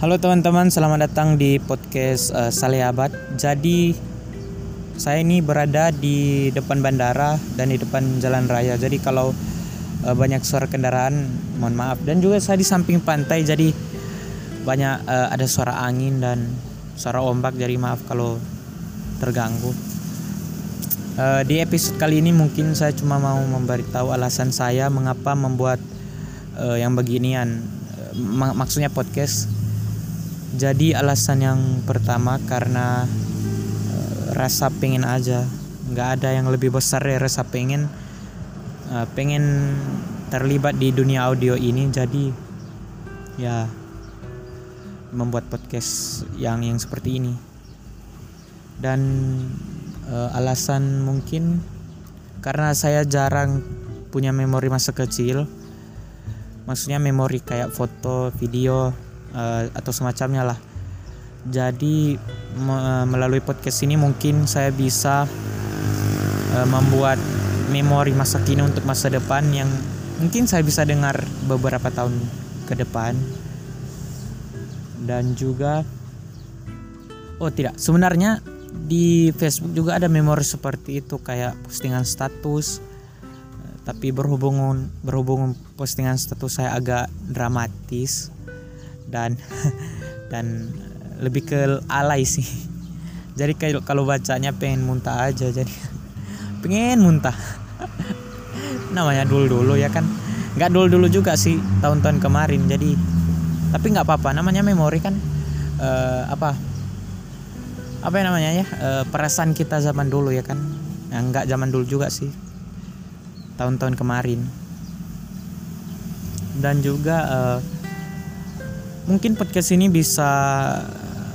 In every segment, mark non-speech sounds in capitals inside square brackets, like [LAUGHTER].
Halo teman-teman, selamat datang di podcast uh, Saleh Abad. Jadi saya ini berada di depan bandara dan di depan jalan raya. Jadi kalau uh, banyak suara kendaraan, mohon maaf. Dan juga saya di samping pantai, jadi banyak uh, ada suara angin dan suara ombak. Jadi maaf kalau terganggu. Uh, di episode kali ini mungkin saya cuma mau memberitahu alasan saya mengapa membuat uh, yang beginian. Maksudnya podcast jadi alasan yang pertama karena uh, rasa pengen aja. Nggak ada yang lebih besar ya rasa pengen. Uh, pengen terlibat di dunia audio ini jadi ya membuat podcast yang yang seperti ini. Dan uh, alasan mungkin karena saya jarang punya memori masa kecil. Maksudnya memori kayak foto video uh, atau semacamnya lah. Jadi me melalui podcast ini mungkin saya bisa uh, membuat memori masa kini untuk masa depan yang mungkin saya bisa dengar beberapa tahun ke depan. Dan juga oh tidak, sebenarnya di Facebook juga ada memori seperti itu kayak postingan status tapi berhubung berhubung postingan status saya agak dramatis dan [LAUGHS] dan lebih ke alay sih. [LAUGHS] Jadi kalau bacanya pengen muntah aja jadi [LAUGHS] pengen muntah. Namanya dulu dulu ya kan. Nggak dulu dulu juga sih tahun-tahun kemarin jadi tapi nggak apa-apa. Namanya memori kan uh, apa apa yang namanya ya uh, perasaan kita zaman dulu ya kan. Nah, nggak zaman dulu juga sih tahun-tahun kemarin. Dan juga uh, mungkin podcast ini bisa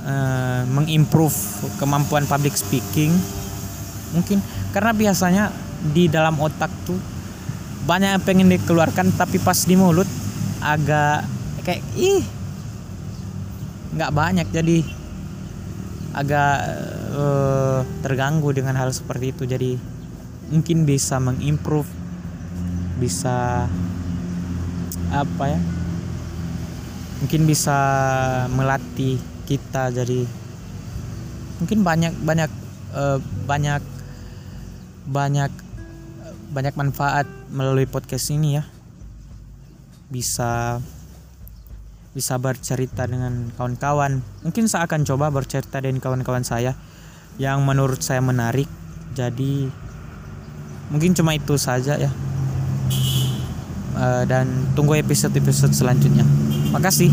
uh, mengimprove kemampuan public speaking. Mungkin karena biasanya di dalam otak tuh banyak yang pengen dikeluarkan tapi pas di mulut agak kayak ih nggak banyak. Jadi agak uh, terganggu dengan hal seperti itu. Jadi mungkin bisa mengimprove bisa apa ya mungkin bisa melatih kita jadi mungkin banyak banyak uh, banyak banyak banyak manfaat melalui podcast ini ya. Bisa bisa bercerita dengan kawan-kawan. Mungkin saya akan coba bercerita dengan kawan-kawan saya yang menurut saya menarik. Jadi mungkin cuma itu saja ya uh, dan tunggu episode-episode selanjutnya Makasih.